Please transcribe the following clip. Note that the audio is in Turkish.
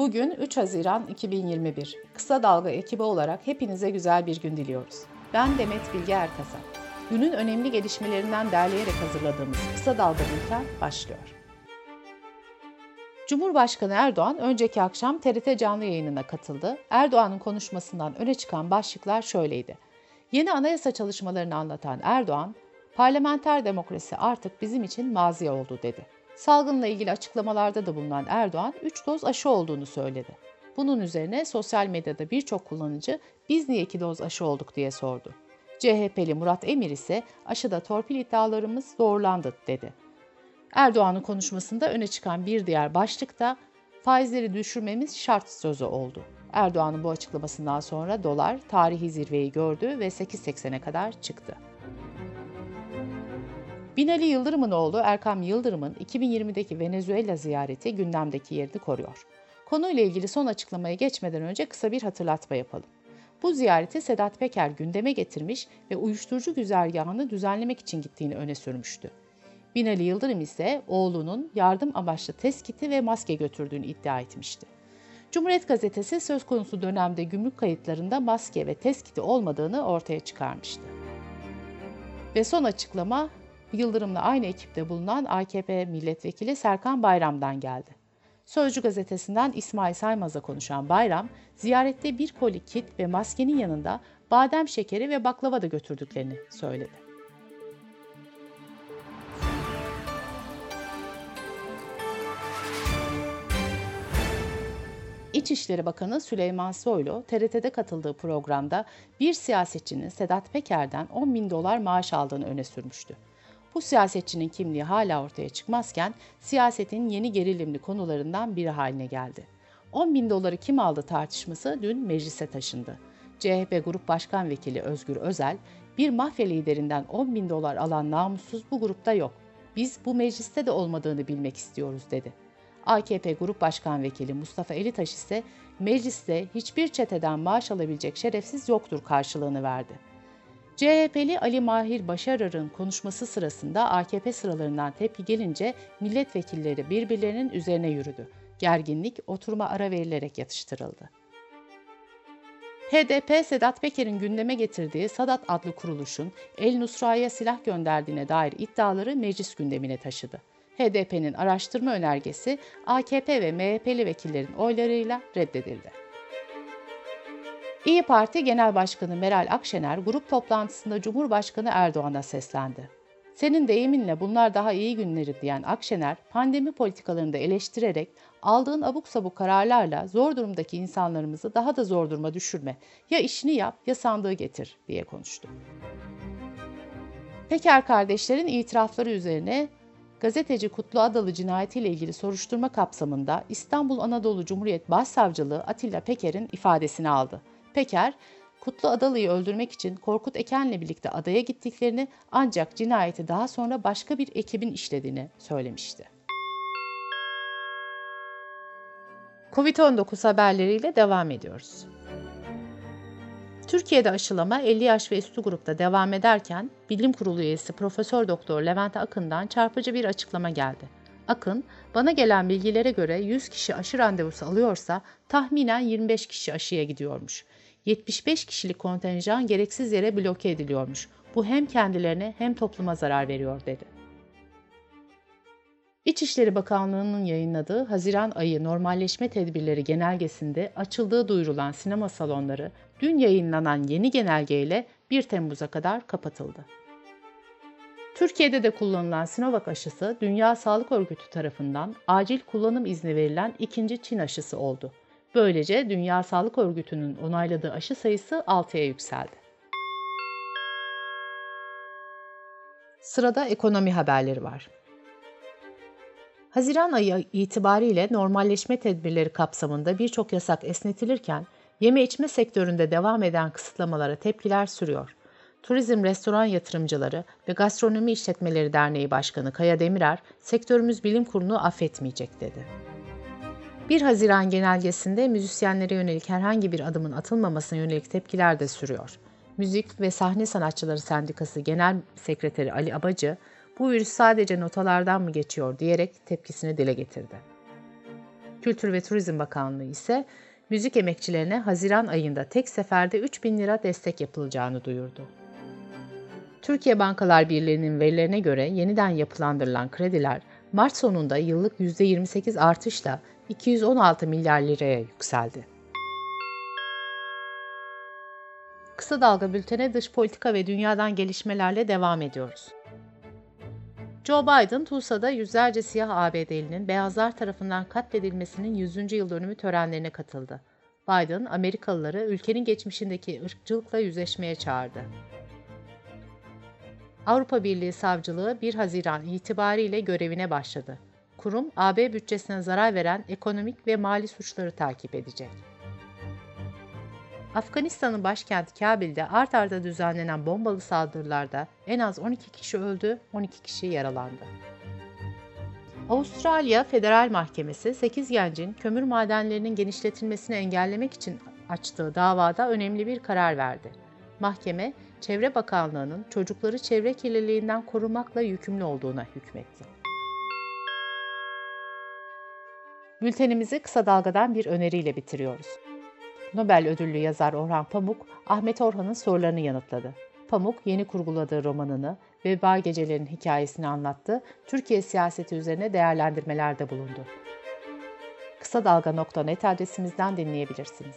Bugün 3 Haziran 2021. Kısa Dalga ekibi olarak hepinize güzel bir gün diliyoruz. Ben Demet Bilge Erkasa. Günün önemli gelişmelerinden derleyerek hazırladığımız Kısa Dalga Bülten başlıyor. Cumhurbaşkanı Erdoğan önceki akşam TRT canlı yayınına katıldı. Erdoğan'ın konuşmasından öne çıkan başlıklar şöyleydi. Yeni anayasa çalışmalarını anlatan Erdoğan, parlamenter demokrasi artık bizim için mazi oldu dedi. Salgınla ilgili açıklamalarda da bulunan Erdoğan 3 doz aşı olduğunu söyledi. Bunun üzerine sosyal medyada birçok kullanıcı biz niye 2 doz aşı olduk diye sordu. CHP'li Murat Emir ise aşıda torpil iddialarımız doğrulandı dedi. Erdoğan'ın konuşmasında öne çıkan bir diğer başlık da faizleri düşürmemiz şart sözü oldu. Erdoğan'ın bu açıklamasından sonra dolar tarihi zirveyi gördü ve 8.80'e kadar çıktı. Binali Yıldırım'ın oğlu Erkam Yıldırım'ın 2020'deki Venezuela ziyareti gündemdeki yerini koruyor. Konuyla ilgili son açıklamaya geçmeden önce kısa bir hatırlatma yapalım. Bu ziyareti Sedat Peker gündeme getirmiş ve uyuşturucu güzergahını düzenlemek için gittiğini öne sürmüştü. Binali Yıldırım ise oğlunun yardım amaçlı test kiti ve maske götürdüğünü iddia etmişti. Cumhuriyet Gazetesi söz konusu dönemde gümrük kayıtlarında maske ve test kiti olmadığını ortaya çıkarmıştı. Ve son açıklama Yıldırım'la aynı ekipte bulunan AKP milletvekili Serkan Bayram'dan geldi. Sözcü gazetesinden İsmail Saymaz'a konuşan Bayram, ziyarette bir koli kit ve maskenin yanında badem şekeri ve baklava da götürdüklerini söyledi. İçişleri Bakanı Süleyman Soylu, TRT'de katıldığı programda bir siyasetçinin Sedat Peker'den 10 bin dolar maaş aldığını öne sürmüştü. Bu siyasetçinin kimliği hala ortaya çıkmazken siyasetin yeni gerilimli konularından biri haline geldi. 10 bin doları kim aldı tartışması dün meclise taşındı. CHP Grup Başkan Vekili Özgür Özel, bir mafya liderinden 10 bin dolar alan namussuz bu grupta yok. Biz bu mecliste de olmadığını bilmek istiyoruz dedi. AKP Grup Başkan Vekili Mustafa Elitaş ise mecliste hiçbir çeteden maaş alabilecek şerefsiz yoktur karşılığını verdi. CHP'li Ali Mahir Başarar'ın konuşması sırasında AKP sıralarından tepki gelince milletvekilleri birbirlerinin üzerine yürüdü. Gerginlik oturma ara verilerek yatıştırıldı. HDP, Sedat Peker'in gündeme getirdiği Sadat adlı kuruluşun El Nusra'ya silah gönderdiğine dair iddiaları meclis gündemine taşıdı. HDP'nin araştırma önergesi AKP ve MHP'li vekillerin oylarıyla reddedildi. İyi Parti Genel Başkanı Meral Akşener grup toplantısında Cumhurbaşkanı Erdoğan'a seslendi. Senin deyiminle bunlar daha iyi günleri diyen Akşener, pandemi politikalarını da eleştirerek aldığın abuk sabuk kararlarla zor durumdaki insanlarımızı daha da zor duruma düşürme, ya işini yap ya sandığı getir diye konuştu. Peker kardeşlerin itirafları üzerine gazeteci Kutlu Adalı cinayetiyle ilgili soruşturma kapsamında İstanbul Anadolu Cumhuriyet Başsavcılığı Atilla Peker'in ifadesini aldı. Peker, Kutlu Adalı'yı öldürmek için Korkut Eken'le birlikte adaya gittiklerini ancak cinayeti daha sonra başka bir ekibin işlediğini söylemişti. Covid-19 haberleriyle devam ediyoruz. Türkiye'de aşılama 50 yaş ve üstü grupta devam ederken Bilim Kurulu üyesi Profesör Doktor Levent Akın'dan çarpıcı bir açıklama geldi. Akın, bana gelen bilgilere göre 100 kişi aşı randevusu alıyorsa tahminen 25 kişi aşıya gidiyormuş. 75 kişilik kontenjan gereksiz yere bloke ediliyormuş. Bu hem kendilerine hem topluma zarar veriyor dedi. İçişleri Bakanlığı'nın yayınladığı Haziran ayı normalleşme tedbirleri genelgesinde açıldığı duyurulan sinema salonları dün yayınlanan yeni genelgeyle 1 Temmuz'a kadar kapatıldı. Türkiye'de de kullanılan Sinovac aşısı Dünya Sağlık Örgütü tarafından acil kullanım izni verilen ikinci Çin aşısı oldu. Böylece Dünya Sağlık Örgütü'nün onayladığı aşı sayısı 6'ya yükseldi. Sırada ekonomi haberleri var. Haziran ayı itibariyle normalleşme tedbirleri kapsamında birçok yasak esnetilirken yeme içme sektöründe devam eden kısıtlamalara tepkiler sürüyor. Turizm Restoran Yatırımcıları ve Gastronomi İşletmeleri Derneği Başkanı Kaya Demirer, sektörümüz bilim kurulunu affetmeyecek dedi. 1 Haziran genelgesinde müzisyenlere yönelik herhangi bir adımın atılmamasına yönelik tepkiler de sürüyor. Müzik ve Sahne Sanatçıları Sendikası Genel Sekreteri Ali Abacı, bu virüs sadece notalardan mı geçiyor diyerek tepkisini dile getirdi. Kültür ve Turizm Bakanlığı ise müzik emekçilerine Haziran ayında tek seferde 3 bin lira destek yapılacağını duyurdu. Türkiye Bankalar Birliği'nin verilerine göre yeniden yapılandırılan krediler Mart sonunda yıllık %28 artışla 216 milyar liraya yükseldi. Kısa Dalga Bülten'e dış politika ve dünyadan gelişmelerle devam ediyoruz. Joe Biden, Tulsa'da yüzlerce siyah ABD'linin beyazlar tarafından katledilmesinin 100. yıl dönümü törenlerine katıldı. Biden, Amerikalıları ülkenin geçmişindeki ırkçılıkla yüzleşmeye çağırdı. Avrupa Birliği Savcılığı 1 Haziran itibariyle görevine başladı. Kurum, AB bütçesine zarar veren ekonomik ve mali suçları takip edecek. Afganistan'ın başkenti Kabil'de art arda düzenlenen bombalı saldırılarda en az 12 kişi öldü, 12 kişi yaralandı. Avustralya Federal Mahkemesi 8 gencin kömür madenlerinin genişletilmesini engellemek için açtığı davada önemli bir karar verdi. Mahkeme, Çevre Bakanlığı'nın çocukları çevre kirliliğinden korumakla yükümlü olduğuna hükmetti. Bültenimizi kısa dalgadan bir öneriyle bitiriyoruz. Nobel ödüllü yazar Orhan Pamuk, Ahmet Orhan'ın sorularını yanıtladı. Pamuk, yeni kurguladığı romanını Veba Gecelerin hikayesini anlattı, Türkiye siyaseti üzerine değerlendirmelerde bulundu. Kısa Dalga.net adresimizden dinleyebilirsiniz.